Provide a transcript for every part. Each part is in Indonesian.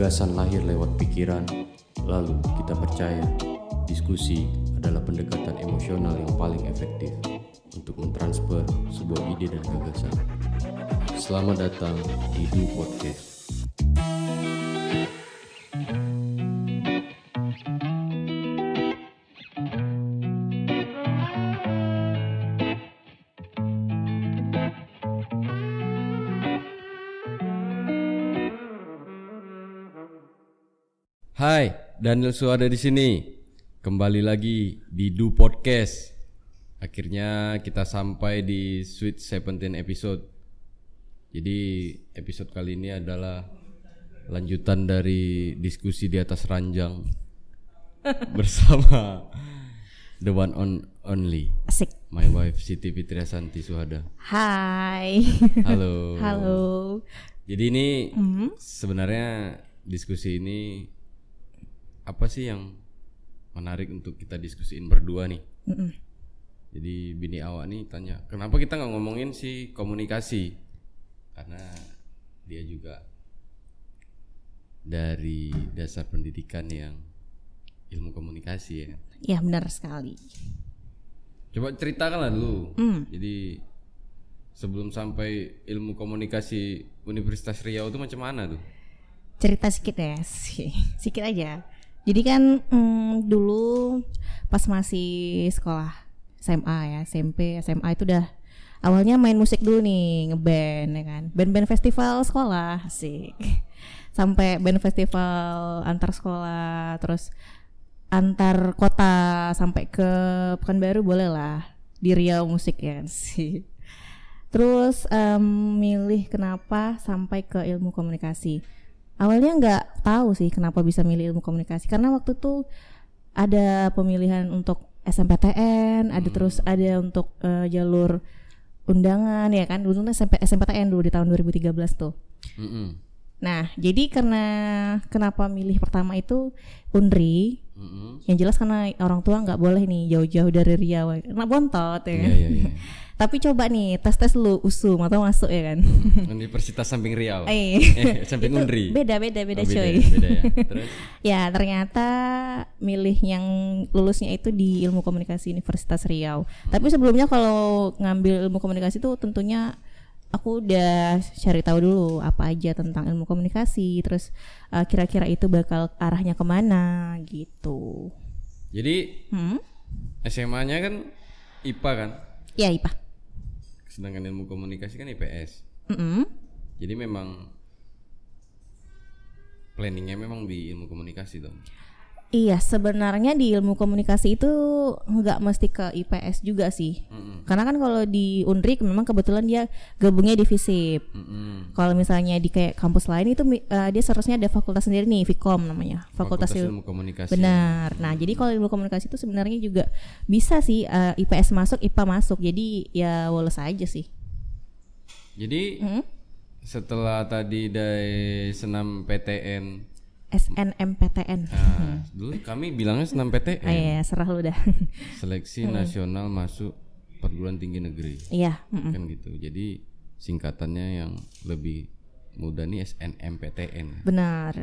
Gagasan lahir lewat pikiran, lalu kita percaya diskusi adalah pendekatan emosional yang paling efektif untuk mentransfer sebuah ide dan gagasan. Selamat datang di Du Podcast. Daniel Suada di sini. Kembali lagi di Du Podcast. Akhirnya kita sampai di Sweet 17 episode. Jadi episode kali ini adalah lanjutan dari diskusi di atas ranjang bersama the one on only Asik. my wife Siti Fitriasanti Suhada. Hai. Halo. Halo. Jadi ini Mhm. sebenarnya diskusi ini apa sih yang menarik untuk kita diskusiin berdua nih? Mm-mm. Jadi bini awak nih tanya, kenapa kita nggak ngomongin si komunikasi? Karena dia juga dari dasar pendidikan yang ilmu komunikasi ya. Ya benar sekali. Coba ceritakanlah dulu. Hmm. Jadi sebelum sampai ilmu komunikasi Universitas Riau itu macam mana tuh? Cerita sedikit ya, sih. sedikit aja. Jadi kan mm, dulu pas masih sekolah SMA ya, SMP, SMA itu udah awalnya main musik dulu nih, ngeband ya kan. Band-band festival sekolah, sih. Sampai band festival antar sekolah, terus antar kota sampai ke Pekanbaru boleh lah di Riau musik ya kan sih. Terus em, milih kenapa sampai ke ilmu komunikasi. Awalnya nggak tahu sih kenapa bisa milih ilmu komunikasi karena waktu itu ada pemilihan untuk SMPTN, ada terus ada untuk eh, jalur undangan ya kan dulu SMP SMPTN dulu di tahun 2013 tuh. Mm-mm. Nah, jadi karena kenapa milih pertama itu Unri, Mm-mm. yang jelas karena orang tua nggak boleh nih jauh-jauh dari Riau, karena bontot ya. Kan? iya iya. Tapi coba nih tes tes lu usum atau masuk ya kan? Universitas Samping Riau. Eh, Eh, Samping Unri. Beda beda beda Oh, coy. ya, beda ya. Terus Ya ternyata milih yang lulusnya itu di ilmu komunikasi Universitas Riau. Tapi sebelumnya kalau ngambil ilmu komunikasi itu tentunya aku udah cari tahu dulu apa aja tentang ilmu komunikasi. Terus eh, kira-kira itu bakal arahnya ke mana gitu. jadi Hmm? SMA-nya kan IPA kan, Ya IPA. Sedangkan ilmu komunikasi kan IPS. Mm-mm. Jadi memang planningnya memang di ilmu komunikasi dong. Iya sebenarnya di ilmu komunikasi itu nggak mesti ke IPS juga sih. Mm-mm. Karena kan kalau di Unrik memang kebetulan dia gabungnya di FISIP. Mm-mm. Kalau misalnya di kayak kampus lain itu eh, dia seharusnya ada fakultas sendiri nih, Vkom namanya. Fakultas, Il- ilmu komunikasi. Benar. Nah, jadi kalau ilmu komunikasi itu sebenarnya juga bisa sih eh, IPS masuk, IPA masuk. Jadi ya woles aja sih. Jadi Hmm? setelah tadi dari senam PTN, SNMPTN. nah, dulu kami bilangnya senam Ah, iya, serah lu dah. seleksi nasional masuk perguruan tinggi negeri. Iya, mm-mm. kan gitu jadi singkatannya yang lebih mudah nih SNMPTN benar.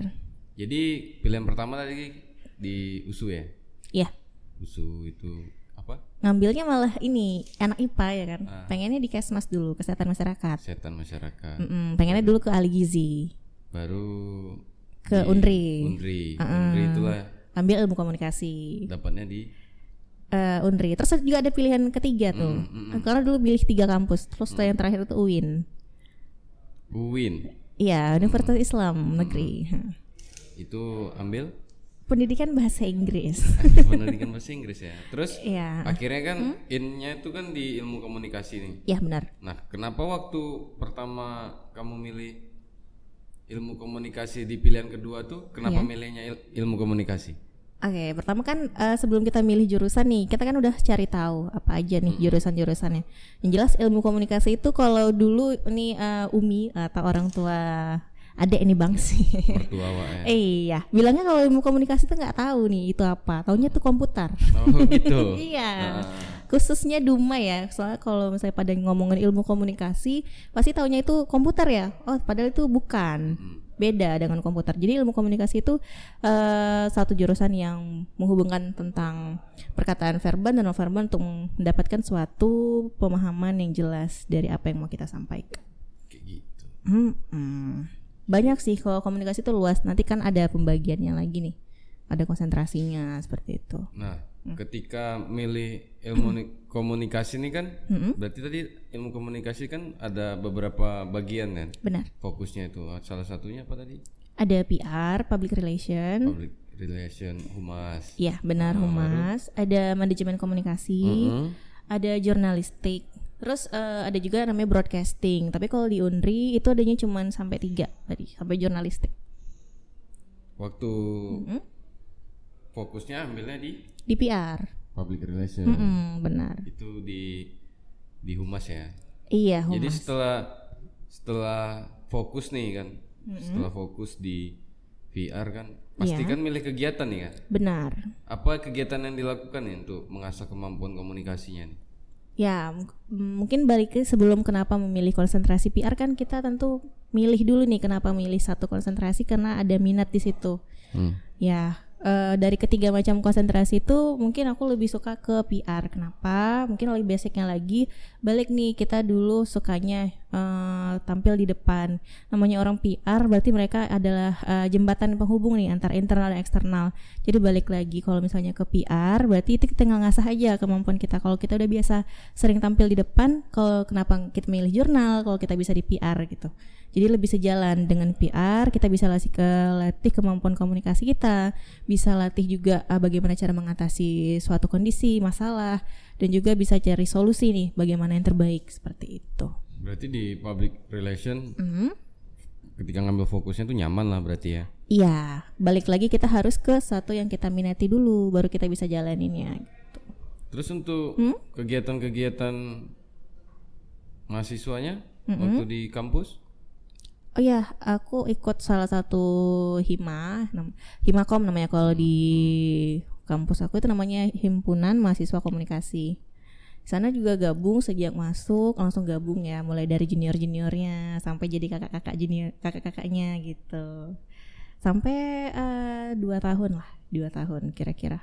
jadi pilihan pertama tadi di USU ya Iya. USU itu apa Ngambilnya malah ini anak IPA ya kan. Ah. Pengennya di Kesmas dulu, Kesehatan Masyarakat. kesehatan masyarakat Mm-mm, pengennya dulu ke Ali Gizi. baru Ke di Unri. Unri Unri itulah Ambil ilmu komunikasi. dapatnya di eh Unri. Terus juga ada pilihan ketiga tuh. Karena dulu pilih tiga kampus. Terus yang terakhir itu UIN. UIN Iya, Universitas Islam Negeri. itu ambil Pendidikan bahasa Inggris. pendidikan bahasa Inggris ya terus Iya. akhirnya kan innya itu kan di ilmu komunikasi nih Ya benar. Nah, kenapa waktu pertama kamu milih ilmu komunikasi di pilihan kedua tuh, kenapa Iya. milihnya il- ilmu komunikasi? Oke, pertama kan eh, sebelum kita milih jurusan nih, kita kan udah cari tahu apa aja nih jurusan-jurusannya. Yang jelas ilmu komunikasi itu kalau dulu ini eh, Umi atau orang tua adek ini bang sih. Mertua ya. iya, bilangnya kalau ilmu komunikasi tuh nggak tahu nih itu apa. Taunya tuh komputer. Oh, gitu. iya. Khususnya Duma ya. Soalnya kalau misalnya pada ngomongin ilmu komunikasi, pasti taunya itu komputer ya. Oh, padahal itu bukan. Hmm. beda dengan komputer. Jadi ilmu komunikasi itu uh, satu jurusan yang menghubungkan tentang perkataan verbal dan non verbal untuk mendapatkan suatu pemahaman yang jelas dari apa yang mau kita sampaikan. Kayak gitu. Hmm, hmm. Banyak sih kalau komunikasi itu luas. Nanti kan ada pembagiannya lagi nih. Ada konsentrasinya seperti itu. Nah, ketika milih ilmu ni- komunikasi ini kan Mm-mm. berarti tadi ilmu komunikasi kan ada beberapa bagian kan Benar. fokusnya itu salah satunya apa tadi Ada PR, public relation. public relation humas Iya, benar humas. Ada manajemen komunikasi. Mm-mm. ada jurnalistik terus eh, ada juga namanya broadcasting tapi kalau di Unri itu adanya cuma sampai tiga tadi sampai jurnalistik waktu Mm-mm. Fokusnya ambilnya di di PR public relation Mm-mm, benar. Itu di di humas ya? Iya jadi humas. setelah setelah fokus nih kan setelah fokus di VR kan pasti Iya. kan milih kegiatan nih kan benar. Apa kegiatan yang dilakukan nih untuk mengasah kemampuan komunikasinya nih? Ya mungkin balik ke sebelum kenapa memilih konsentrasi PR kan kita tentu milih dulu nih kenapa milih satu konsentrasi karena ada minat di situ. Ya, eh, dari ketiga macam konsentrasi itu mungkin aku lebih suka ke PR. Kenapa? Mungkin lebih basicnya lagi balik nih kita dulu sukanya eh, tampil di depan. Namanya orang PR berarti mereka adalah eh, jembatan penghubung nih antara internal dan eksternal. Jadi balik lagi kalau misalnya ke PR berarti itu kita ngasah aja kemampuan kita. Kalau kita udah biasa sering tampil di depan, kalau kenapa kita milih jurnal kalau kita bisa di PR gitu. Jadi lebih sejalan dengan PR, kita bisa latih ke latih kemampuan komunikasi kita, bisa latih juga uh, bagaimana cara mengatasi suatu kondisi, masalah, dan juga bisa cari solusi nih, bagaimana yang terbaik seperti itu. berarti di public relation Mhm. ketika ngambil fokusnya tuh nyaman lah berarti ya Iya, balik lagi kita harus ke satu yang kita minati dulu, baru kita bisa jalaninnya. Gitu. terus untuk Hmm? kegiatan-kegiatan mahasiswanya waktu di kampus Oh iya, aku ikut salah satu hima, himakom namanya kalau di kampus aku itu namanya himpunan mahasiswa komunikasi. Sana juga gabung sejak masuk langsung gabung ya, mulai dari junior juniornya sampai jadi kakak-kakak junior kakak-kakaknya gitu. Sampai eh, dua tahun lah, dua tahun kira-kira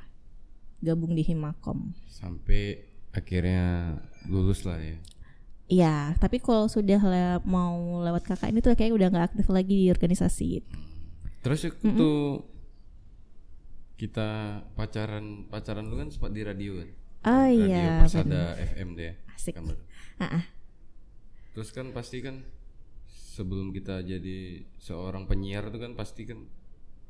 gabung di himakom. sampai akhirnya lulus lah ya Iya, tapi kalau sudah le- mau lewat kakak ini tuh kayak udah nggak aktif lagi di organisasi. terus itu kita pacaran pacaran lu kan sempat di radio kan Oh radio iya, Persada FM deh Asik. Baru. Ah, ah. terus kan pasti kan sebelum kita jadi seorang penyiar itu kan pasti kan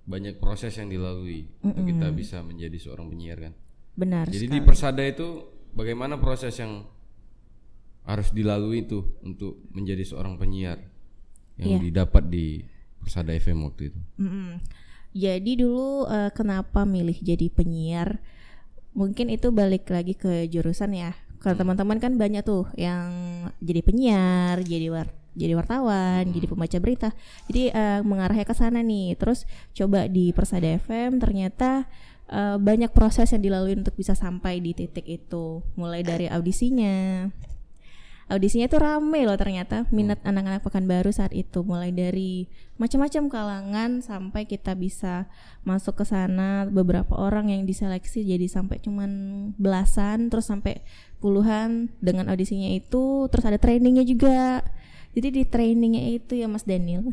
banyak proses yang dilalui untuk kita bisa menjadi seorang penyiar kan benar. jadi di Persada itu bagaimana proses yang harus dilalui itu untuk menjadi seorang penyiar yang didapat di Persada FM waktu itu Mm-mm. Jadi dulu eh, kenapa milih jadi penyiar? Mungkin itu balik lagi ke jurusan ya. Kalau teman-teman kan banyak tuh yang jadi penyiar, jadi war jadi wartawan, jadi pembaca berita. Jadi eh, mengarahnya ke sana nih. Terus coba di Persada FM ternyata eh, banyak proses yang dilalui untuk bisa sampai di titik itu. Mulai dari audisinya, audisinya tuh rame loh ternyata minat anak-anak Pekanbaru saat itu. Mulai dari macam-macam kalangan sampai kita bisa masuk ke sana. Beberapa orang yang diseleksi jadi sampai cuman belasan terus sampai puluhan dengan audisinya itu. Terus ada trainingnya juga. Jadi di trainingnya itu ya Mas Daniel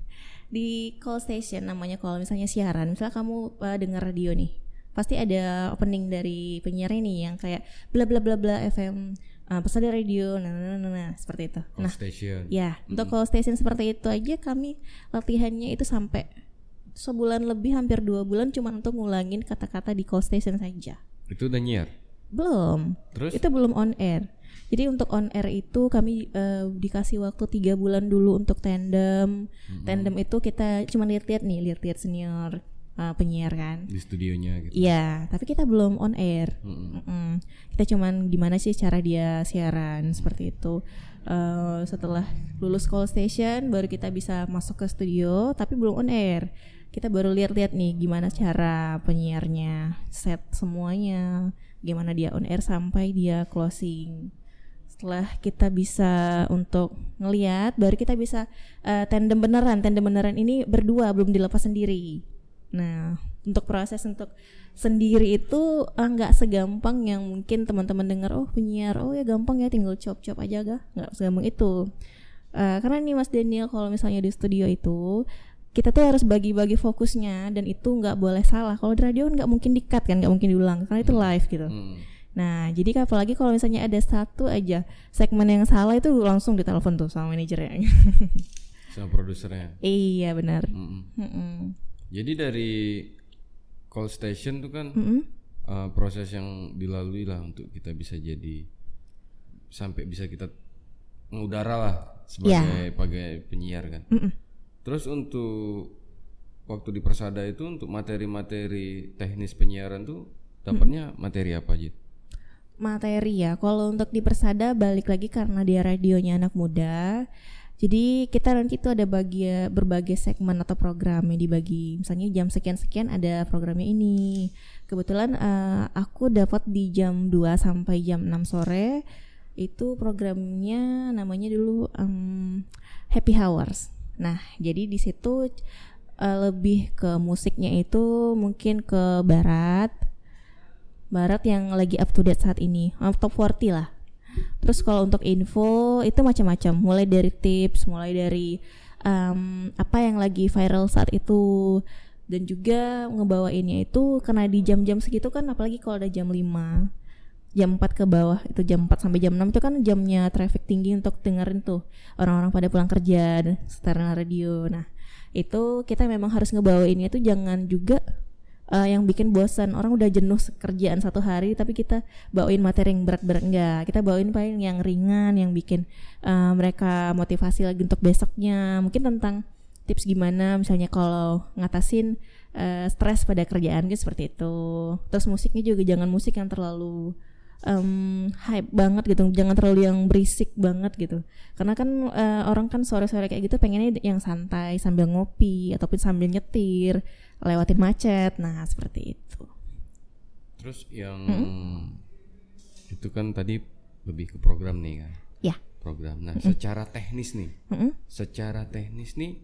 di call station namanya kalau misalnya siaran. Misalnya kamu uh, dengar radio nih pasti ada opening dari penyiar ini yang kayak bla bla bla bla FM uh, pesan dari radio. Nah, nah, nah, nah, seperti itu. Call nah station. ya untuk call station seperti itu aja kami latihannya itu sampai sebulan lebih hampir dua bulan cuma untuk ngulangin kata-kata di call station saja. Itu udah nyiar? Belum. Terus? Itu belum on air. Jadi untuk on air itu kami eh, dikasih waktu tiga bulan dulu untuk tandem. Tandem itu kita cuma lihat-lihat nih lihat-lihat senior eh, penyiar kan di studionya gitu Iya, tapi kita belum on air. Mm-mm. Mm-mm. Kita cuman gimana sih cara dia siaran seperti itu. Eh, setelah lulus call station, baru kita bisa masuk ke studio, tapi belum on air. Kita baru lihat-lihat nih gimana cara penyiarnya set semuanya, gimana dia on air sampai dia closing. setelah kita bisa untuk ngeliat baru kita bisa uh, tandem beneran tandem beneran ini berdua belum dilepas sendiri nah untuk proses untuk sendiri itu eh, nggak uh, segampang yang mungkin teman-teman dengar oh penyiar oh ya gampang ya tinggal chop-chop aja gak nggak segampang itu uh, karena nih Mas Daniel kalau misalnya di studio itu kita tuh harus bagi-bagi fokusnya dan itu nggak boleh salah kalau di radio nggak mungkin dikat kan nggak mungkin diulang karena itu live gitu hmm. nah jadi apalagi kalau misalnya ada satu aja segmen yang salah itu langsung ditelepon tuh sama manajernya sama produsernya iya benar mm -mm. Mm -mm. Jadi dari call station tuh kan mm -hmm. uh, proses yang dilalui lah untuk kita bisa jadi sampai bisa kita mengudara lah sebagai yeah. penyiar kan. Mm -mm. Terus untuk waktu di Persada itu untuk materi-materi teknis penyiaran tuh dapatnya mm -hmm. materi apa aja? Materi ya, kalau untuk di Persada balik lagi karena dia radionya anak muda, jadi kita nanti itu ada bagi berbagai segmen atau program yang dibagi. Misalnya jam sekian-sekian ada programnya ini. Kebetulan uh, aku dapat di jam 2 sampai jam 6 sore itu programnya namanya dulu um, Happy Hours. Nah, jadi di situ uh, lebih ke musiknya itu mungkin ke barat. Barat yang lagi up to date saat ini. Top 40 lah Terus kalau untuk info itu macam-macam, mulai dari tips, mulai dari um, apa yang lagi viral saat itu dan juga ngebawainnya itu karena di jam-jam segitu kan apalagi kalau ada jam 5 jam 4 ke bawah itu jam 4 sampai jam 6 itu kan jamnya traffic tinggi untuk dengerin tuh orang-orang pada pulang kerja dan radio. Nah, itu kita memang harus ngebawainnya itu jangan juga uh, yang bikin bosan orang udah jenuh kerjaan satu hari tapi kita bawain materi yang berat-berat. Enggak kita bawain paling yang ringan yang bikin uh, mereka motivasi lagi untuk besoknya. Mungkin tentang tips gimana misalnya kalau ngatasin uh, stres pada kerjaan gitu seperti itu. Terus musiknya juga jangan musik yang terlalu um, hype banget gitu. Jangan terlalu yang berisik banget gitu. Karena kan uh, orang kan sore-sore kayak gitu pengennya yang santai sambil ngopi ataupun sambil nyetir lewatin macet nah seperti itu terus yang hmm? itu kan tadi lebih ke program nih kan ya program nah hmm. secara teknis nih hmm? secara teknis nih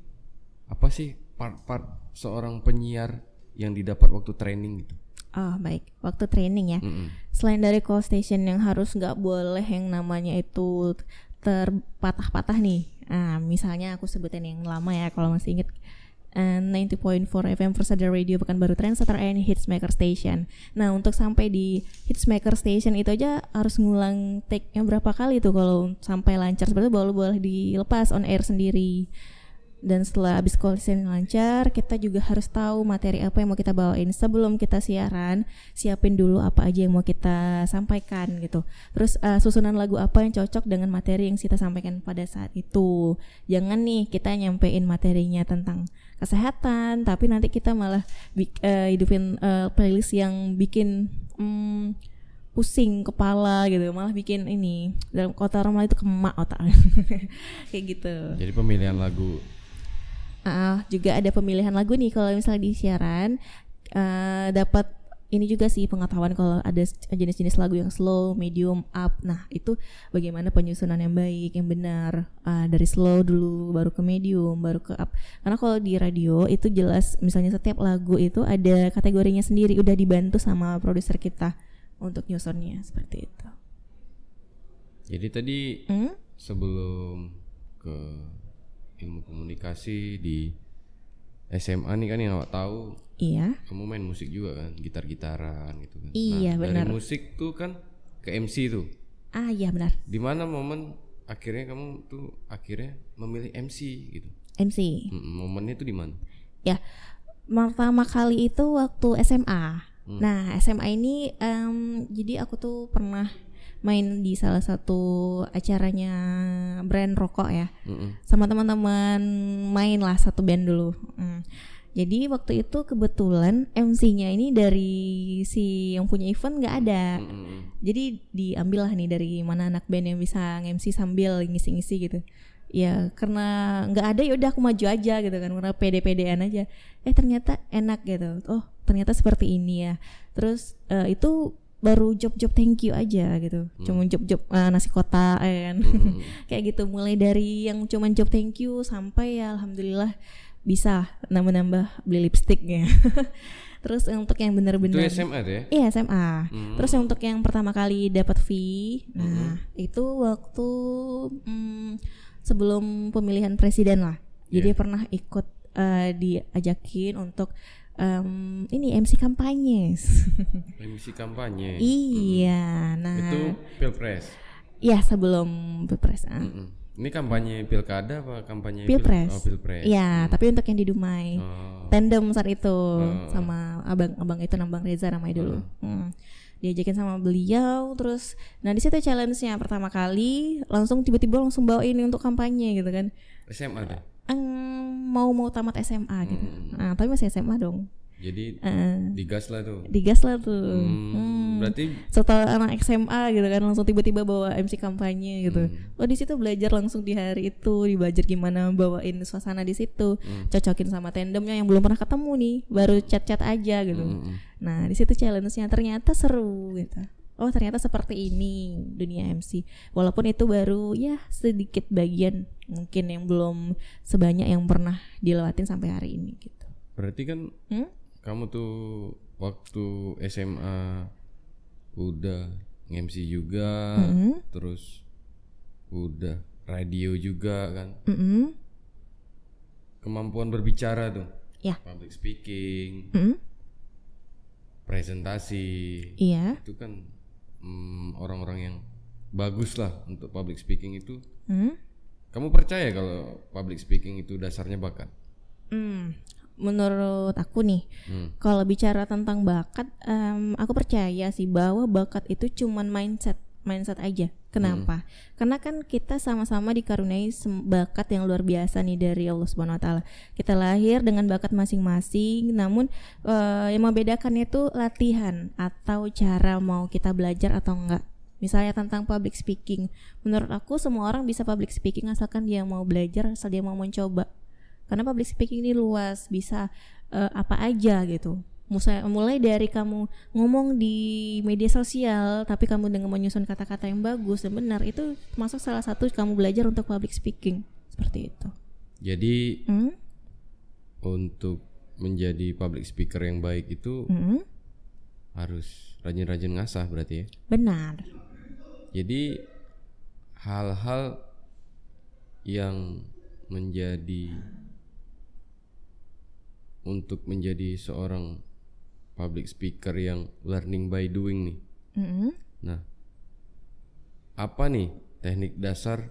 apa sih part-part seorang penyiar yang didapat waktu training gitu Oh baik, waktu training ya. Mm -hmm. Selain dari call station yang harus nggak boleh yang namanya itu terpatah-patah nih. Nah, misalnya aku sebutin yang lama ya kalau masih inget and 90.4 FM Persada Radio Pekanbaru Trendsetter and Hitsmaker Station. Nah untuk sampai di Hitsmaker Station itu aja harus ngulang take-nya berapa kali tuh kalau sampai lancar seperti itu baru boleh dilepas on air sendiri dan setelah habis call lancar kita juga harus tahu materi apa yang mau kita bawain. Sebelum kita siaran siapin dulu apa aja yang mau kita sampaikan gitu. Terus uh, susunan lagu apa yang cocok dengan materi yang kita sampaikan pada saat itu. Jangan nih kita nyampein materinya tentang kesehatan tapi nanti kita malah uh, hidupin uh, playlist yang bikin um, pusing kepala gitu. Malah bikin ini dalam kota Roma itu kemak otak. Kayak gitu. Jadi pemilihan lagu uh, juga ada pemilihan lagu nih kalau misalnya di siaran uh, dapat ini juga sih pengetahuan kalau ada jenis-jenis lagu yang slow, medium, up. Nah, itu bagaimana penyusunan yang baik, yang benar. Uh, dari slow dulu, baru ke medium, baru ke up. Karena kalau di radio itu jelas misalnya setiap lagu itu ada kategorinya sendiri, udah dibantu sama produser kita untuk nyusunnya seperti itu. Jadi tadi hmm? sebelum ke ilmu komunikasi di SMA nih kan yang awak tahu. Iya. Kamu main musik juga kan, gitar-gitaran gitu kan. Iya, nah, benar. Dari musik tuh kan ke MC tuh. Ah, iya benar. Di mana momen akhirnya kamu tuh akhirnya memilih MC gitu. MC. Hmm, momennya tuh di mana? Ya. Pertama kali itu waktu SMA. Hmm. Nah, SMA ini um, jadi aku tuh pernah main di salah satu acaranya brand rokok ya. Mm-hmm. sama teman-teman main lah satu band dulu. Mm. jadi waktu itu kebetulan MC-nya ini dari si yang punya event nggak ada. Mm-hmm. jadi diambil lah nih dari mana anak band yang bisa MC sambil ngisi-ngisi gitu. Ya karena nggak ada ya udah aku maju aja gitu kan karena pede-pedean aja. Eh ternyata enak gitu. Oh ternyata seperti ini ya. Terus uh, itu baru job-job thank you aja gitu Hmm. cuma job-job eh, nasi kotak ya kan kayak gitu mulai dari yang cuma job thank you sampai ya alhamdulillah bisa nambah-nambah beli lipstick ya terus untuk yang Itu bener-bener SMA tuh ya? Iya SMA. Hmm. Terus yang untuk yang pertama kali dapat fee, nah itu waktu mm, sebelum pemilihan presiden lah. Jadi Iya. pernah ikut eh, diajakin untuk em, ini MC kampanye. MC kampanye. iya, nah Itu pilpres. ya sebelum pilpres. ah. Ini kampanye pilkada apa kampanye pil- Pilpres. Oh, pilpres. Iya, tapi untuk yang di Dumai. Oh. tandem saat itu sama abang-abang itu nambang Reza namanya dulu. Hmm. Diajakin sama beliau terus nah di situ challenge-nya pertama kali langsung tiba-tiba langsung bawa ini untuk kampanye gitu kan. SMA tuh. Mau mau tamat SMA gitu. Hmm. Nah, tapi masih SMA dong. Jadi Eh, digas lah tuh. digas lah tuh. Hmm, Hmm. Berarti Setelah anak SMA gitu kan langsung tiba-tiba bawa MC kampanye gitu. Hmm. Oh di situ belajar langsung di hari itu, belajar gimana bawain suasana di situ, Hmm. cocokin sama tandemnya yang belum pernah ketemu nih, baru chat-chat aja gitu. Mm-mm. Nah di situ challenge-nya ternyata seru gitu. Oh ternyata seperti ini dunia MC. Walaupun itu baru ya sedikit bagian mungkin yang belum sebanyak yang pernah dilewatin sampai hari ini gitu. berarti kan Hmm? kamu tuh waktu SMA udah nge-MC juga, Mm-mm. terus udah radio juga kan. Mm-mm. Kemampuan berbicara tuh. Ya. Public speaking, Mm-mm. presentasi. Iya. Itu kan mm, orang-orang yang bagus lah untuk public speaking itu. Hmm? Kamu percaya kalau public speaking itu dasarnya bakat? Hmm, menurut aku nih, Hmm. kalau bicara tentang bakat, em, aku percaya sih bahwa bakat itu cuman mindset, mindset aja. Kenapa? Karena kan kita sama-sama dikaruniai bakat yang luar biasa nih dari Allah Subhanahu Wa Taala. Kita lahir dengan bakat masing-masing, namun eh, yang membedakannya itu latihan atau cara mau kita belajar atau enggak. Misalnya tentang public speaking, menurut aku semua orang bisa public speaking asalkan dia mau belajar, asal dia mau mencoba karena public speaking ini luas bisa eh, apa aja gitu mulai mulai dari kamu ngomong di media sosial tapi kamu dengan menyusun kata-kata yang bagus dan benar itu termasuk salah satu kamu belajar untuk public speaking seperti itu Jadi Hmm? untuk menjadi public speaker yang baik itu Hmm? harus rajin-rajin ngasah berarti ya. benar Jadi hal-hal yang menjadi untuk menjadi seorang public speaker yang learning by doing nih. Hmm? Nah, apa nih teknik dasar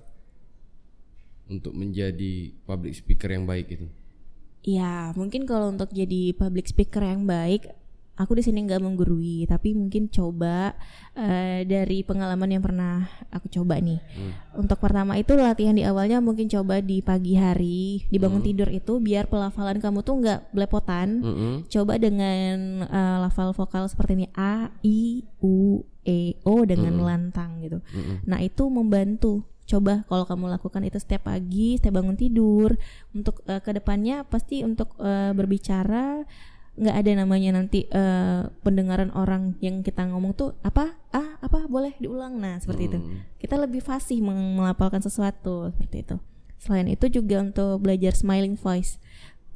untuk menjadi public speaker yang baik itu? Ya, mungkin kalau untuk jadi public speaker yang baik, aku di sini nggak menggurui, tapi mungkin coba eh, dari pengalaman yang pernah aku coba nih. Untuk pertama itu latihan di awalnya mungkin coba di pagi hari, di bangun tidur itu biar pelafalan kamu tuh nggak belepotan. Mm-mm. Coba dengan eh, lafal vokal seperti ini A, I, U, E, O dengan lantang gitu. Mm-mm. Nah itu membantu. Coba kalau kamu lakukan itu setiap pagi, setiap bangun tidur, untuk eh, ke depannya pasti untuk eh, berbicara nggak ada namanya nanti eh, pendengaran orang yang kita ngomong tuh apa? Ah apa? Boleh diulang. Nah seperti itu. Hmm. kita lebih fasih melapalkan sesuatu seperti itu. Selain itu juga untuk belajar smiling voice.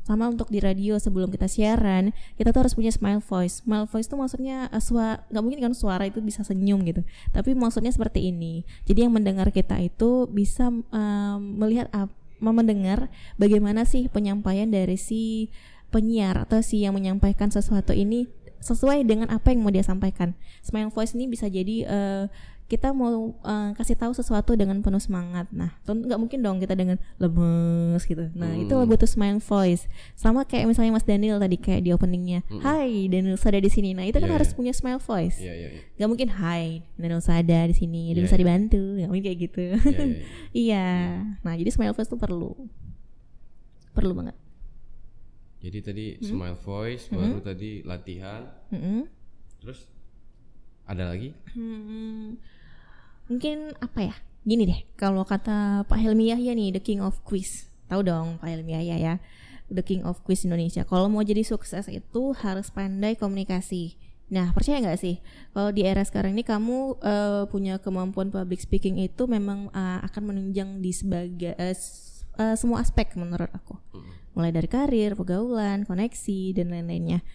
Sama untuk di radio sebelum kita siaran kita tuh harus punya smile voice. Smile voice tuh maksudnya eh, suara nggak mungkin kan suara itu bisa senyum gitu. Tapi maksudnya seperti ini. Jadi yang mendengar kita itu bisa em, melihat ap- mendengar bagaimana sih penyampaian dari si penyiar atau si yang menyampaikan sesuatu ini sesuai dengan apa yang mau dia sampaikan smile voice ini bisa jadi eh, kita mau eh, kasih tahu sesuatu dengan penuh semangat. Nah, nggak mungkin dong kita dengan lemes gitu. Nah, itu Hmm. butuh smile voice. Sama kayak misalnya Mas Daniel tadi kayak di openingnya, Hai Daniel Sada di sini. Nah, itu kan Iya, harus iya. punya smile voice. Iya iya iya. Gak mungkin Hai Daniel Sada di sini, Iya, bisa iya. dibantu. Gak mungkin kayak gitu. Iya, iya, iya. Iya. Nah, jadi smile voice tuh perlu. Perlu banget. Jadi tadi Hmm? smile voice, baru tadi latihan, Mm-mm. terus ada lagi? Hmm, mungkin apa ya? Gini deh, kalau kata Pak Helmi Yahya nih, the king of quiz. Tahu dong Pak Helmi Yahya ya, the king of quiz Indonesia. Kalau mau jadi sukses itu harus pandai komunikasi. Nah, percaya nggak sih kalau di era sekarang ini kamu uh, punya kemampuan public speaking itu memang uh, akan menunjang di sebagai uh, uh, semua aspek menurut aku. Mulai dari karir, pergaulan, koneksi dan lain-lainnya.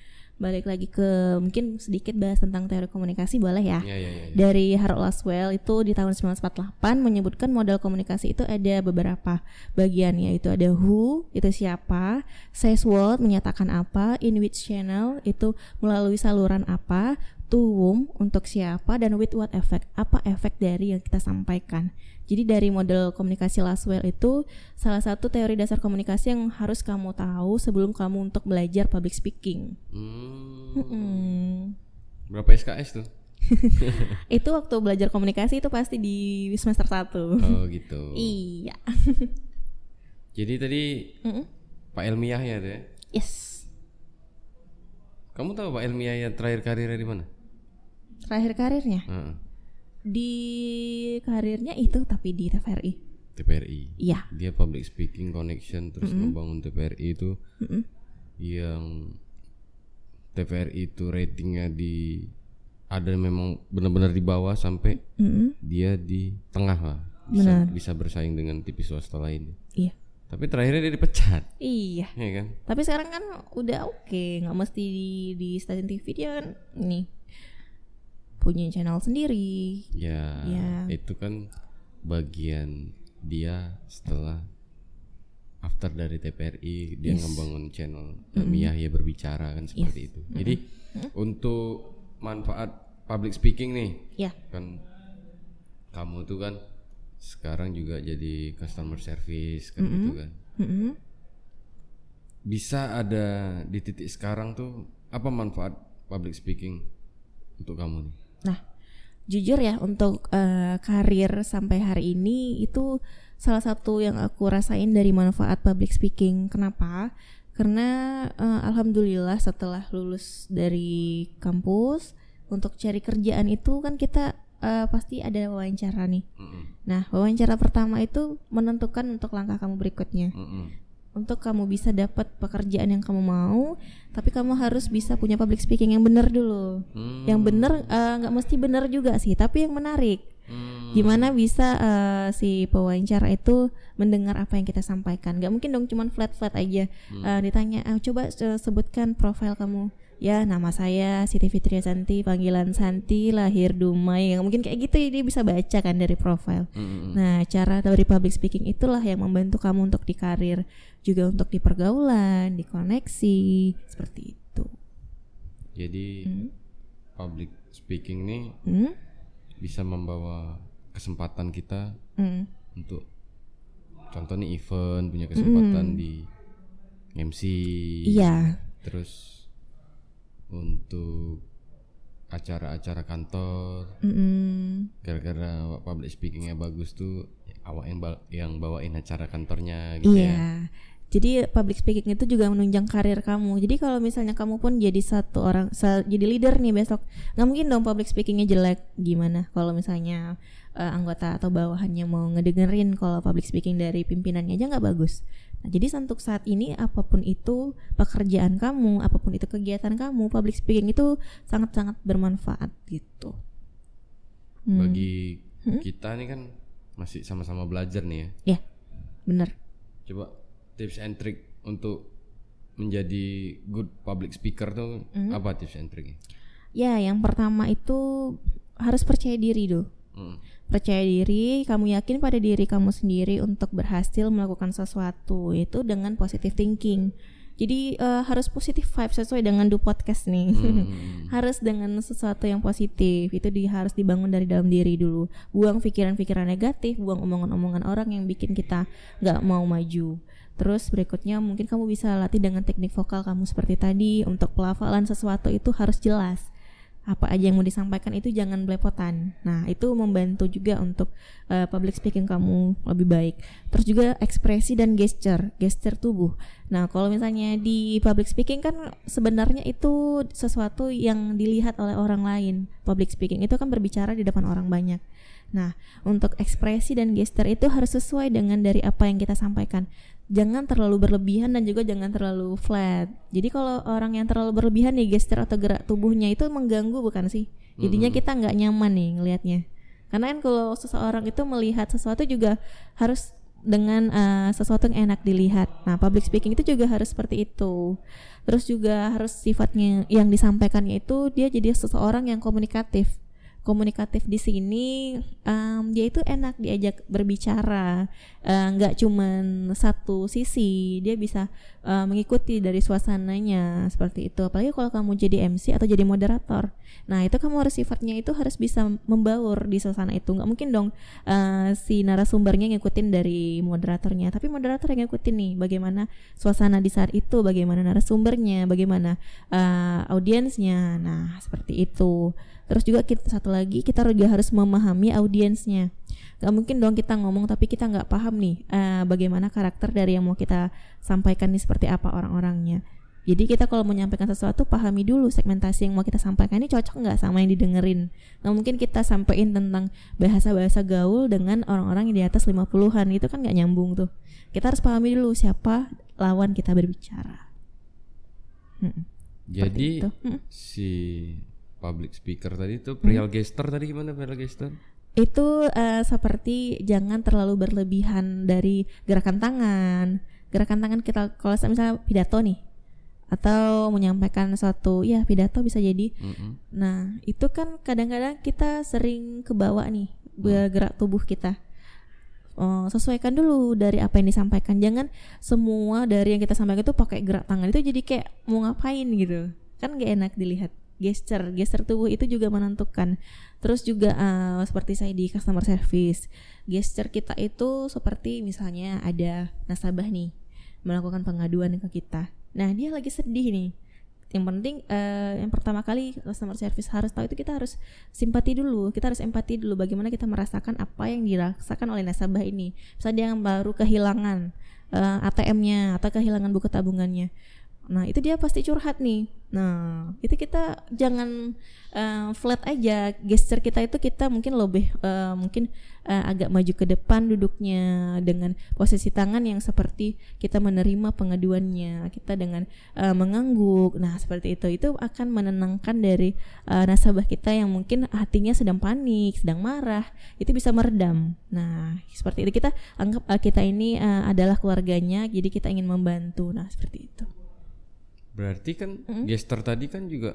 Balik lagi ke mungkin sedikit bahas tentang teori komunikasi boleh ya? Ya, ya, ya, ya. Dari Harold Laswell itu di tahun 1948 menyebutkan model komunikasi itu ada beberapa bagian yaitu ada who itu siapa, says what menyatakan apa, in which channel itu melalui saluran apa, to whom untuk siapa dan with what effect apa efek dari yang kita sampaikan. Jadi dari model komunikasi Laswell itu salah satu teori dasar komunikasi yang harus kamu tahu sebelum kamu untuk belajar public speaking. Hmm. Hmm. Berapa SKS tuh? itu waktu belajar komunikasi itu pasti di semester 1 Oh gitu. Iya. Jadi tadi Mm-mm. Pak Elmiah ya ya. yes. Kamu tahu Pak Elmiah yang terakhir karirnya di mana? Terakhir karirnya Heeh. di karirnya itu tapi di TVRI. TPRI. Iya. Dia public speaking connection terus ngebangun TPRI itu Mm-mm. yang TVRI itu ratingnya di ada memang benar-benar di bawah sampai Mm-mm. dia di tengah lah bisa Benar. bisa bersaing dengan TV swasta lain. Iya. Tapi terakhirnya dia dipecat, Iya. ya kan? Tapi sekarang kan udah oke, nggak mesti di, di stasiun TV dia kan ini punya channel sendiri. Ya, Ya. itu kan bagian dia setelah after dari TPRI dia Yes. ngebangun channel Mia ya berbicara kan seperti itu. Jadi untuk manfaat public speaking nih Ya. kan kamu tuh kan sekarang juga jadi customer service kan gitu kan. Mm-mm. Bisa ada di titik sekarang tuh apa manfaat public speaking untuk kamu nih? Nah, jujur ya untuk eh, karir sampai hari ini itu salah satu yang aku rasain dari manfaat public speaking. Kenapa? Karena eh, alhamdulillah setelah lulus dari kampus untuk cari kerjaan itu kan kita eh, pasti ada wawancara nih. Mm-mm. Nah, wawancara pertama itu menentukan untuk langkah kamu berikutnya. Mm-mm. Untuk kamu bisa dapat pekerjaan yang kamu mau, tapi kamu harus bisa punya public speaking yang benar dulu. Hmm. Yang benar eh, nggak mesti benar juga sih, tapi yang menarik. Hmm. Gimana bisa eh, si pewawancara itu mendengar apa yang kita sampaikan? Gak mungkin dong cuman flat-flat aja Eh, ditanya, "Ah, coba sebutkan profil kamu. Ya, nama saya Siti Fitria Santi, panggilan Santi, lahir Dumai. Nggak mungkin kayak gitu ya, dia bisa baca kan dari profil. Mm-mm. Nah, cara dari public speaking itulah yang membantu kamu untuk di karir, juga untuk di pergaulan, di koneksi, seperti itu. Jadi public speaking nih Hmm? bisa membawa kesempatan kita Hmm. untuk contoh nih event punya kesempatan di MC Iya. terus untuk acara-acara kantor Mm-mm. gara-gara public speakingnya bagus tuh awak yang ba- yang bawain acara kantornya gitu Iya. ya Jadi public speaking itu juga menunjang karir kamu. Jadi kalau misalnya kamu pun jadi satu orang, jadi leader nih besok, nggak mungkin dong public speakingnya jelek. Gimana kalau misalnya eh, anggota atau bawahannya mau ngedengerin kalau public speaking dari pimpinannya aja nggak bagus. Nah, jadi untuk saat ini apa pun itu pekerjaan kamu, apa pun itu kegiatan kamu, public speaking itu sangat-sangat bermanfaat gitu. Hmm. bagi kita nih kan masih sama-sama belajar nih ya Ya, bener. coba tips and trick untuk menjadi good public speaker tuh Hmm. apa tips and tricknya? Ya, yang pertama itu harus percaya diri dulu. Mm. Percaya diri, kamu yakin pada diri kamu sendiri untuk berhasil melakukan sesuatu itu dengan positive thinking. Jadi eh, harus positif vibe sesuai dengan do podcast nih. Hmm. harus dengan sesuatu yang positif. Itu di, harus dibangun dari dalam diri dulu. Buang pikiran-pikiran negatif, buang omongan-omongan orang yang bikin kita nggak mau maju. Terus berikutnya mungkin kamu bisa latih dengan teknik vokal kamu seperti tadi. Untuk pelafalan sesuatu itu harus jelas apa aja yang mau disampaikan itu jangan belepotan. Nah, itu membantu juga untuk uh, public speaking kamu lebih baik. Terus juga ekspresi dan gesture, gesture tubuh. Nah, kalau misalnya di public speaking kan sebenarnya itu sesuatu yang dilihat oleh orang lain. Public speaking itu kan berbicara di depan orang banyak. Nah, untuk ekspresi dan gesture itu harus sesuai dengan dari apa yang kita sampaikan. Jangan terlalu berlebihan dan juga jangan terlalu flat. Jadi kalau orang yang terlalu berlebihan nih gesture atau gerak tubuhnya itu mengganggu bukan sih? Jadinya Mm-mm. kita nggak nyaman nih ngelihatnya. Karena kan kalau seseorang itu melihat sesuatu juga harus dengan eh, sesuatu yang enak dilihat. Nah, public speaking itu juga harus seperti itu. Terus juga harus sifatnya yang disampaikannya itu dia jadi seseorang yang komunikatif. Komunikatif di sini em, dia itu enak diajak berbicara, Eh, nggak cuman satu sisi, dia bisa eh, mengikuti dari suasananya seperti itu. Apalagi kalau kamu jadi MC atau jadi moderator. Nah, itu kamu harus sifatnya itu harus bisa membaur di suasana itu. Nggak mungkin dong eh, si narasumbernya ngikutin dari moderatornya, tapi moderator yang ngikutin nih bagaimana suasana di saat itu, bagaimana narasumbernya, bagaimana eh, audiensnya. Nah, seperti itu. Terus juga kita satu lagi kita juga harus memahami audiensnya. Gak mungkin dong kita ngomong tapi kita nggak paham nih eh, bagaimana karakter dari yang mau kita sampaikan nih seperti apa orang-orangnya. Jadi kita kalau menyampaikan sesuatu pahami dulu segmentasi yang mau kita sampaikan ini cocok nggak sama yang didengerin. Nggak mungkin kita sampaikan tentang bahasa-bahasa gaul dengan orang-orang yang di atas 50-an itu kan nggak nyambung tuh. Kita harus pahami dulu siapa lawan kita berbicara. Mm-mm. Jadi itu. Mm. si public speaker tadi itu perihal gesture tadi gimana perihal gesture? itu eh, seperti jangan terlalu berlebihan dari gerakan tangan. Gerakan tangan kita kalau misalnya pidato nih atau menyampaikan suatu ya pidato bisa jadi. Mm-mm. nah itu kan kadang-kadang kita sering kebawa nih bergerak tubuh kita. Oh, sesuaikan dulu dari apa yang disampaikan. Jangan semua dari yang kita sampaikan itu pakai gerak tangan. Itu jadi kayak mau ngapain gitu. Kan gak enak dilihat gesture gesture tubuh itu juga menentukan. Terus juga eh, seperti saya di customer service gesture kita itu seperti misalnya ada nasabah nih melakukan pengaduan ke kita. Nah dia lagi sedih nih. Yang penting eh, yang pertama kali customer service harus tahu itu kita harus simpati dulu kita harus empati dulu bagaimana kita merasakan apa yang dirasakan oleh nasabah ini. Misalnya dia yang baru kehilangan eh, ATM-nya atau kehilangan buku tabungannya nah itu dia pasti curhat nih. Nah itu kita jangan eh, flat aja. Gesture kita itu kita mungkin lebih eh, mungkin eh, agak maju ke depan duduknya dengan posisi tangan yang seperti kita menerima pengaduannya. Kita dengan eh, mengangguk. Nah seperti itu. Itu akan menenangkan dari eh, nasabah kita yang mungkin hatinya sedang panik sedang marah. Itu bisa meredam. Nah seperti itu. Kita anggap eh, kita ini eh, adalah keluarganya jadi kita ingin membantu. Nah seperti itu Berarti kan gesture tadi kan juga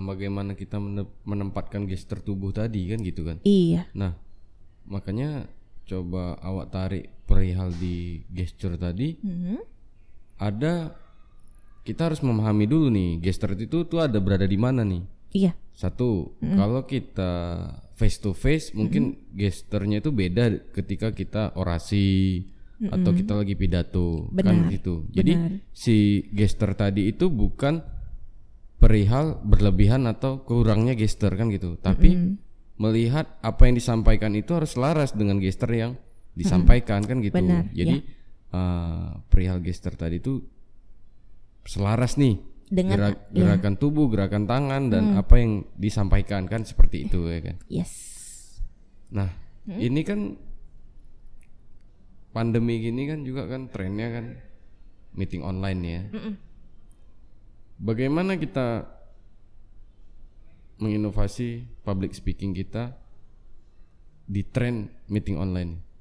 bagaimana kita mene- menempatkan gesture tubuh tadi kan gitu kan. iya Nah, makanya coba awak tarik perihal di gesture tadi Mhm. ada kita harus memahami dulu nih gesture itu tuh ada berada di mana nih. iya Satu, kalau kita face to face mungkin gesturnya itu beda ketika kita orasi atau kita lagi pidato kan Benar, gitu. Jadi benar. si gesture tadi itu bukan perihal berlebihan atau kurangnya gesture kan gitu. Tapi melihat apa yang disampaikan itu harus selaras dengan gesture yang disampaikan kan gitu. Benar, Jadi eh, perihal gesture tadi itu selaras nih Dengan- Gerak- ya. gerakan tubuh, gerakan tangan dan apa yang disampaikan kan seperti itu ya kan. yes Nah, ini kan pandemi gini kan juga kan trennya kan meeting online ya. Bagaimana kita menginovasi public speaking kita di tren meeting online?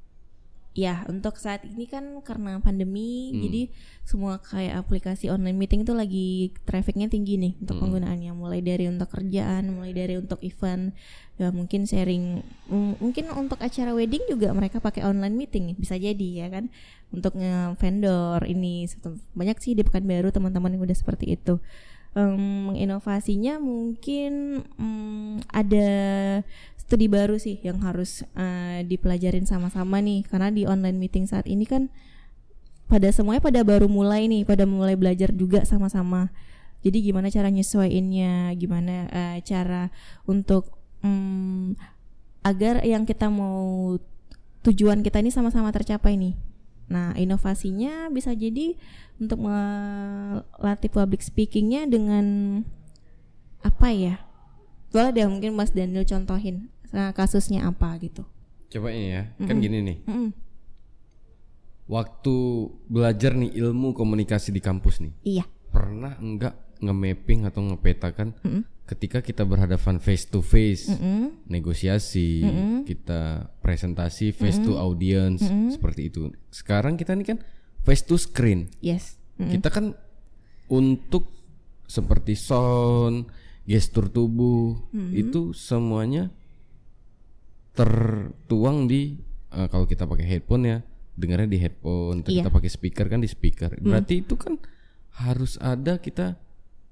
Ya, untuk saat ini kan karena pandemi, jadi semua kayak aplikasi online meeting itu lagi trafficnya tinggi nih untuk penggunaannya. Mulai dari untuk kerjaan, mulai dari untuk event, ya mungkin sharing, mungkin untuk acara wedding juga mereka pakai online meeting, bisa jadi ya kan. Untuk nge-vendor ini banyak sih di Pekanbaru teman-teman yang udah seperti itu. Em, inovasinya mungkin mm, ada studi baru sih yang harus eh, dipelajarin sama-sama nih. Karena di online meeting saat ini kan pada semuanya pada baru mulai nih pada mulai belajar juga sama-sama. Jadi gimana cara nyesuaiinnya gimana eh, cara untuk mm, agar yang kita mau tujuan kita ini sama-sama tercapai nih. Nah inovasinya bisa jadi untuk melatih public speakingnya dengan apa ya boleh deh mungkin Mas Daniel contohin eh, kasusnya apa gitu Coba ini ya, kan gini nih. Mm-mm. waktu belajar nih ilmu komunikasi di kampus nih, Iya. pernah enggak nge-mapping atau ngepetakan Mm-mm. ketika kita berhadapan face to face, Mm-mm. negosiasi, kita presentasi face to audience seperti itu. Sekarang kita nih kan face to screen. Yes. Mm. Kita kan untuk seperti sound, gestur tubuh itu semuanya tertuang di eh, kalau kita pakai headphone ya dengarnya di headphone, Iya. kita pakai speaker kan di speaker. Berarti itu kan harus ada kita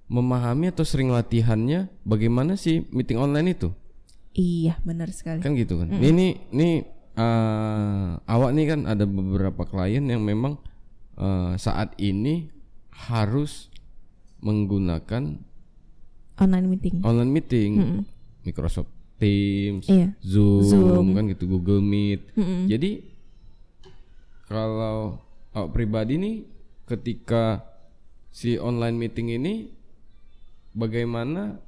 memahami atau sering latihannya bagaimana sih meeting online itu Iya, benar sekali. kan gitu kan. Ini ini eh, awak nih kan ada beberapa klien yang memang eh, saat ini harus menggunakan Online meeting. online meeting, Microsoft Teams, Iya. Zoom, Zoom. kan gitu, Google Meet. Mm-mm. Jadi kalau awak pribadi nih ketika si online meeting ini bagaimana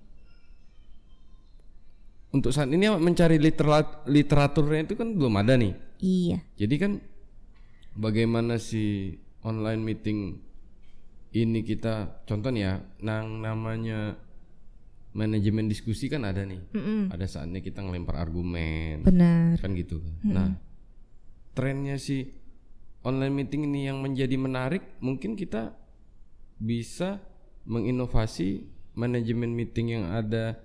untuk saat ini mencari literat, literaturnya itu kan belum ada nih. Iya. Jadi kan bagaimana si online meeting ini kita contoh nih ya, nang namanya manajemen diskusi kan ada nih. Mm-mm. Ada saatnya kita ngelempar argumen Benar. kan gitu kan. Nah, trennya si online meeting ini yang menjadi menarik, mungkin kita bisa menginovasi manajemen meeting yang ada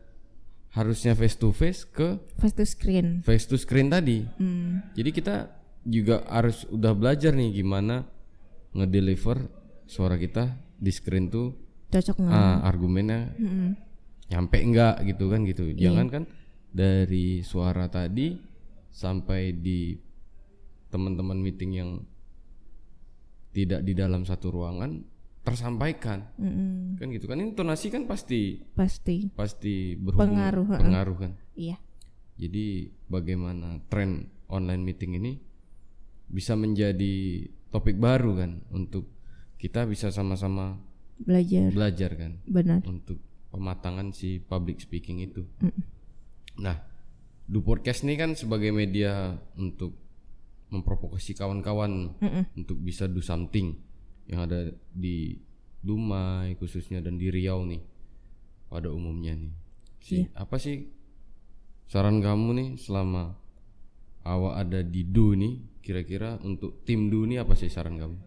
harusnya face to face ke Face to screen. face to screen tadi. Hmm. Jadi kita juga harus udah belajar nih gimana ngedeliver suara kita di screen tuh Cocok nggak? ah, argumennya Mm-mm. Nyampe enggak gitu kan gitu. Iya. Jangan kan dari suara tadi sampai di teman-teman meeting yang tidak di dalam satu ruangan tersampaikan Mm-mm. kan gitu kan intonasi kan pasti Pasti. pasti berhubungan Pengaruh, pengaruh kan. Iya. Jadi bagaimana tren online meeting ini bisa menjadi topik baru kan untuk kita bisa sama-sama Belajar. belajar kan Benar. untuk pematangan si public speaking itu. Mm. Nah, Du Podcast ini kan sebagai media untuk memprovokasi kawan-kawan Mm-mm. untuk bisa do something yang ada di Dumai khususnya dan di Riau nih pada umumnya nih. Si apa sih saran kamu nih selama awak ada di Du nih kira-kira untuk tim Du nih apa sih saran kamu?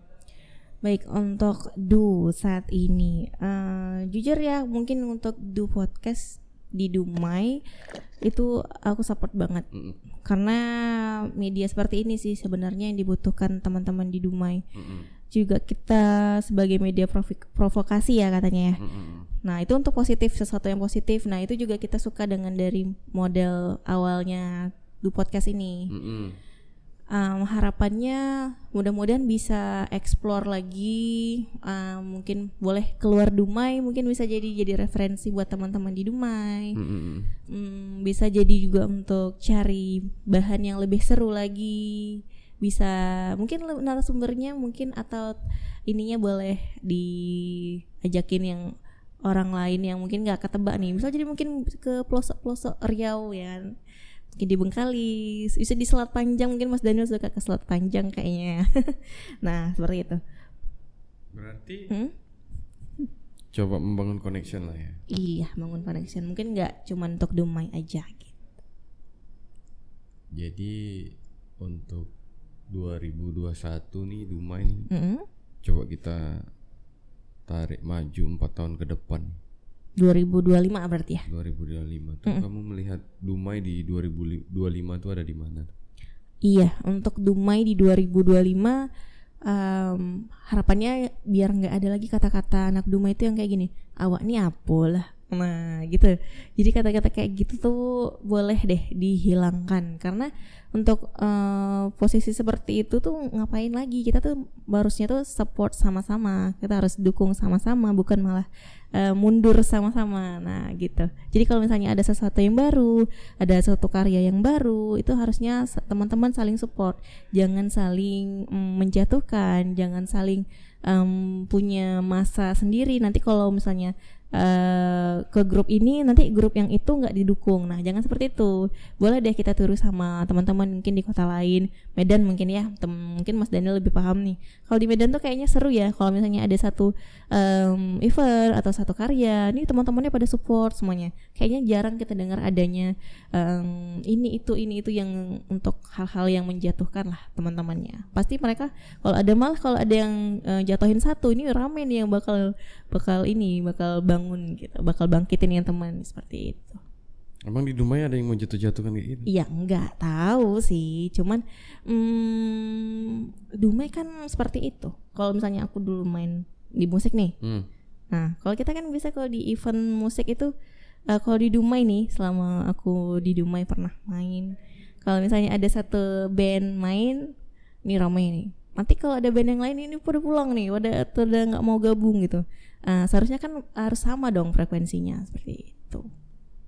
Baik untuk do saat ini, eh, jujur ya mungkin untuk do podcast di Dumai itu aku support banget Mm-mm, karena media seperti ini sih sebenarnya yang dibutuhkan teman-teman di Dumai. mm-mm, Juga kita sebagai media provokasi ya katanya ya. mm-mm, Nah itu untuk positif sesuatu yang positif. Nah itu juga kita suka dengan dari model awalnya do podcast ini. mm-mm. Um, harapannya mudah-mudahan bisa explore lagi. Um, mungkin boleh keluar Dumai mungkin bisa jadi jadi referensi buat teman-teman di Dumai. Mm-mm. Hmm, bisa jadi juga untuk cari bahan yang lebih seru lagi. Bisa mungkin narasumbernya mungkin atau ininya boleh diajakin yang orang lain yang mungkin nggak ketebak nih. Bisa jadi mungkin ke pelosok-pelosok Riau ya mungkin di Bengkalis bisa di Selat Panjang mungkin Mas Daniel suka ke Selat Panjang kayaknya nah seperti itu Berarti Hmm? coba membangun connection lah ya. iya bangun connection mungkin nggak cuma untuk Dumai aja gitu Jadi untuk 2021 nih Dumai nih Mm-mm. coba kita tarik maju empat tahun ke depan 2025 berarti ya 2025 tuh kamu melihat Dumai di 2025 tuh ada di mana? Iya, untuk Dumai di 2025 em, harapannya biar nggak ada lagi kata-kata anak Dumai itu yang kayak gini, awak nih apa lah. Nah, gitu. Jadi kata-kata kayak gitu tuh boleh deh dihilangkan karena untuk eh, posisi seperti itu tuh ngapain lagi? Kita tuh harusnya tuh support sama-sama. Kita harus dukung sama-sama, bukan malah eh, mundur sama-sama. Nah, gitu. Jadi kalau misalnya ada sesuatu yang baru, ada suatu karya yang baru, itu harusnya teman-teman saling support. Jangan saling mm, menjatuhkan, jangan saling em, punya masa sendiri. Nanti kalau misalnya eh, ke grup ini nanti grup yang itu nggak didukung nah jangan seperti itu boleh deh kita turun sama teman-teman mungkin di kota lain Medan mungkin ya tem- mungkin Mas Daniel lebih paham nih kalau di Medan tuh kayaknya seru ya kalau misalnya ada satu em, event atau satu karya. Nih teman-temannya pada support semuanya. Kayaknya jarang kita dengar adanya em, ini itu ini itu yang untuk hal-hal yang menjatuhkan lah teman-temannya. Pasti mereka kalau ada malah kalau ada yang eh, jatuhin satu ini rame nih yang bakal bakal ini bakal bangun gitu bakal bangkitin yang teman seperti itu. Emang di Dumai ada yang mau jatuh-jatuhkan kayak gitu? Iya nggak tahu sih, cuman hmm, Dumai kan seperti itu. Kalau misalnya aku dulu main di musik nih, Hmm. nah kalau kita kan bisa kalau di event musik itu, eh, kalau di Dumai nih, selama aku di Dumai pernah main, kalau misalnya ada satu band main, ini ramai nih. Nanti kalau ada band yang lain ini pada pulang nih, pada pada nggak mau gabung gitu. Eh, seharusnya kan harus sama dong frekuensinya seperti itu.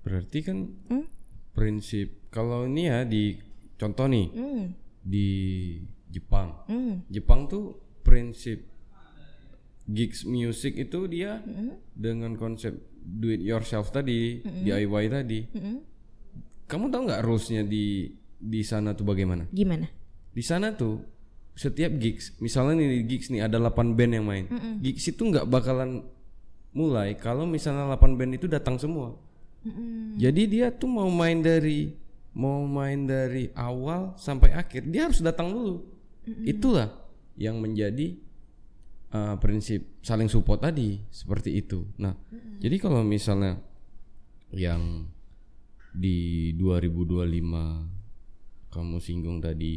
Berarti kan Hmm? prinsip kalau ini ya di contoh nih Hmm, di Jepang. hmm, Jepang tuh prinsip gigs music itu dia hmm, dengan konsep do it yourself tadi, DIY tadi. hmm. Kamu tahu nggak rulesnya di di sana tuh bagaimana? Gimana? Di sana tuh setiap gigs, misalnya nih di gigs nih ada 8 band yang main. Gigs itu nggak bakalan mulai kalau misalnya 8 band itu datang semua. Mm-mm. Jadi dia tuh mau main dari mau main dari awal sampai akhir, dia harus datang dulu. Itulah yang menjadi uh, prinsip saling support tadi seperti itu. Nah, jadi kalau misalnya yang di 2025 kamu singgung tadi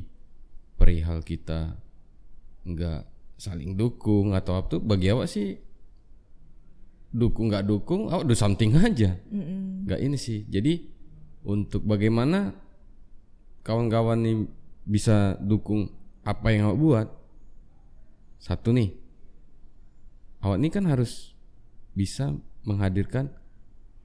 perihal kita nggak saling dukung atau apa tuh bagi awak sih dukung nggak dukung awak do something aja. Nggak ini sih. Jadi untuk bagaimana kawan-kawan nih bisa dukung apa yang awak buat? Satu nih awak ini kan harus bisa menghadirkan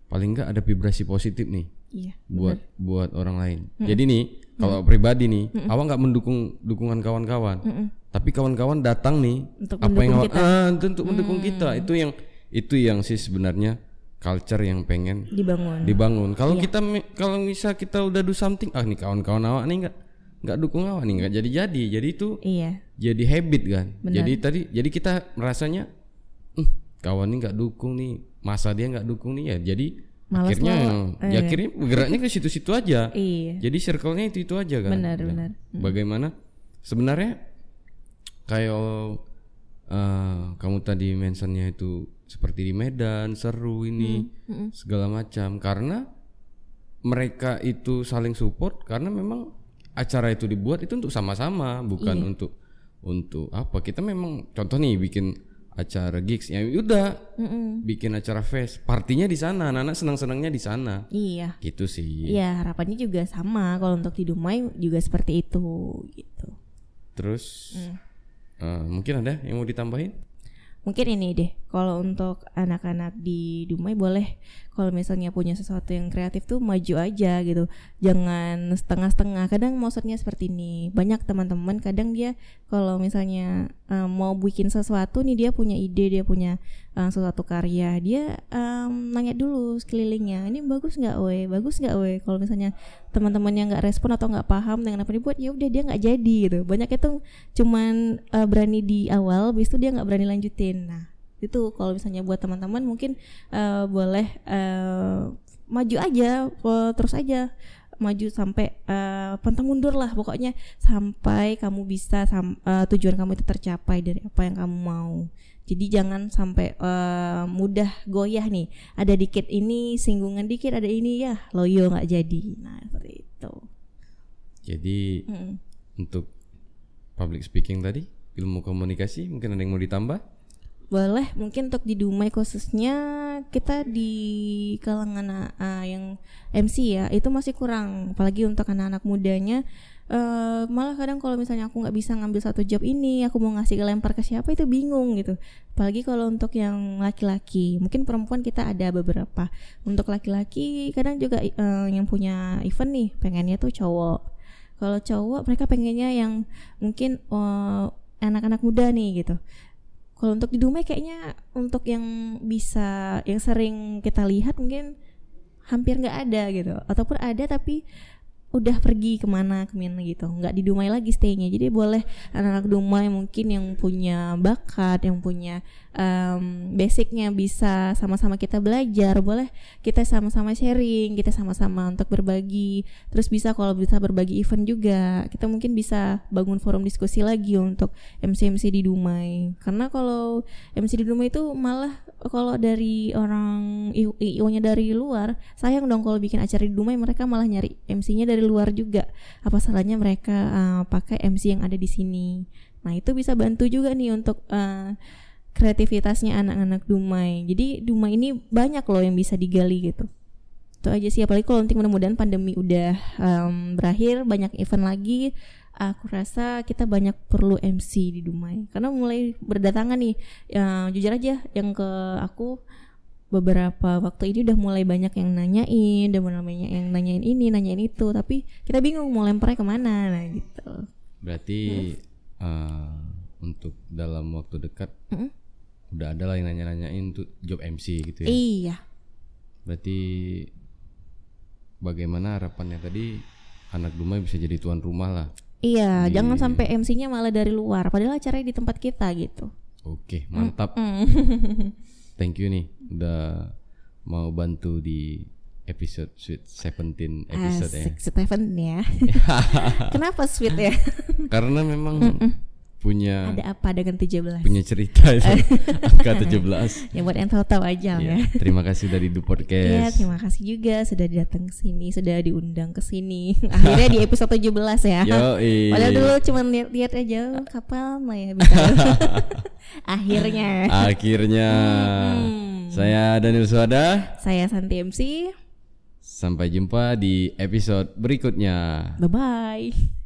paling nggak ada vibrasi positif nih Iya. buat buat orang lain jadi nih kalau pribadi nih awak nggak mendukung dukungan kawan-kawan Mm-mm. tapi kawan-kawan datang nih Untuk apa yang awak ah itu untuk mendukung kita itu yang itu yang sih sebenarnya culture yang pengen Dibangun. dibangun. Kalau kita mi- kalau misal kita udah do something, ah nih kawan-kawan awak nih nggak nggak dukung awak nih nggak jadi-jadi. Jadi itu iya. jadi habit kan. Jadi tadi jadi kita merasanya, "Hmm, kawan nih nggak dukung nih, masa dia nggak dukung nih ya. Jadi Malas akhirnya ya akhirnya bergeraknya ke situ-situ aja. Iya. Jadi circle-nya itu itu aja kan. Benar, Ya. benar. Bagaimana sebenarnya kayak eh, kamu tadi mentionnya itu seperti di Medan seru ini Mm-mm. segala macam karena mereka itu saling support karena memang acara itu dibuat itu untuk sama-sama bukan untuk untuk apa kita memang contoh nih bikin acara gigs ya udah Mm-mm. bikin acara fest partinya di sana anak-anak senang-senangnya di sana Iya. gitu sih Iya, harapannya juga sama kalau untuk di Dumai juga seperti itu gitu. terus Mm. eh, mungkin ada yang mau ditambahin Mungkin ini deh, kalau untuk anak-anak di Dumai boleh kalau misalnya punya sesuatu yang kreatif tuh maju aja gitu. Jangan setengah-setengah. Kadang maksudnya seperti ini. Banyak teman-teman kadang dia kalau misalnya eh, mau bikin sesuatu nih dia punya ide, dia punya eh, sesuatu karya, dia em, nanya dulu sekelilingnya, ini bagus nggak we, bagus nggak we. Kalau misalnya teman-temannya nggak respon atau nggak paham dengan apa yang dibuat, ya udah dia nggak jadi gitu. Banyak itu cuman eh, berani di awal, habis itu dia nggak berani lanjutin. Nah itu kalau misalnya buat teman-teman mungkin eh, boleh eh, maju aja, terus aja maju sampai eh, pantang mundur lah pokoknya sampai kamu bisa sam- eh, tujuan kamu itu tercapai dari apa yang kamu mau. Jadi jangan sampai eh, mudah goyah nih. Ada dikit ini singgungan dikit, ada ini ya loyo nggak jadi. Nah seperti itu. jadi Mm. untuk public speaking tadi ilmu komunikasi mungkin ada yang mau ditambah Boleh mungkin untuk di Dumai khususnya kita di kalangan uh, yang MC ya itu masih kurang. Apalagi untuk anak-anak mudanya eh, malah kadang kalau misalnya aku nggak bisa ngambil satu job ini aku mau ngasih lempar ke siapa itu bingung gitu. Apalagi kalau untuk yang laki-laki mungkin perempuan kita ada beberapa. Untuk laki-laki kadang juga eh, yang punya event nih pengennya tuh cowok. Kalau cowok mereka pengennya yang mungkin eh, anak-anak muda nih gitu Kalau untuk di Dumai kayaknya untuk yang bisa yang sering kita lihat mungkin hampir nggak ada gitu. Ataupun ada tapi udah pergi ke mana ke mana gitu. Nggak di Dumai lagi staynya. Jadi boleh anak-anak Dumai mungkin yang punya bakat yang punya um, basicnya bisa sama-sama kita belajar boleh kita sama-sama sharing kita sama-sama untuk berbagi. Terus bisa kalau bisa berbagi event juga kita mungkin bisa bangun forum diskusi lagi untuk MC MC di Dumai. Karena kalau MC di Dumai itu malah kalau dari orang IO nya dari luar sayang dong kalau bikin acara di Dumai mereka malah nyari MC-nya dari luar juga. Apa salahnya mereka uh, pakai MC yang ada di sini? Nah itu bisa bantu juga nih untuk uh, kreativitasnya anak-anak Dumai. Jadi Dumai ini banyak loh yang bisa digali gitu. Itu aja sih apalagi kalau nanti mudah-mudahan pandemi udah um, berakhir banyak event lagi aku rasa kita banyak perlu MC di Dumai. Karena mulai berdatangan nih ya, jujur aja yang ke aku beberapa waktu ini udah mulai banyak yang nanyain, udah mulai banyak yang nanyain ini, nanyain itu, tapi kita bingung mau lemparnya ke mana, nah gitu. Berarti uh, untuk dalam waktu dekat hmm? Udah ada lah yang nanya-nanyain untuk job MC gitu ya? Iya. Berarti bagaimana harapannya tadi anak Dumai bisa jadi tuan rumah lah? Iya, di... jangan sampai MC-nya malah dari luar, padahal acaranya di tempat kita gitu. Oke, mantap. Mm thank you nih udah mau bantu di episode Sweet Seventeen episode Asik, ya. Seventeen ya. Kenapa Sweet ya? Karena memang mm -mm. Punya ada apa dengan 17? Punya cerita itu angka 17. ya buat yang tahu-tahu aja ya, ya. Terima kasih dari Du Podcast. Iya, terima kasih juga sudah datang ke sini, sudah diundang ke sini. Akhirnya di episode 17 ya. Yo, Padahal dulu cuma lihat-lihat aja oh, kapal mah ya. Akhirnya. Akhirnya. Hmm. Saya Daniel Suada. Saya Santi MC. Sampai jumpa di episode berikutnya. Bye bye.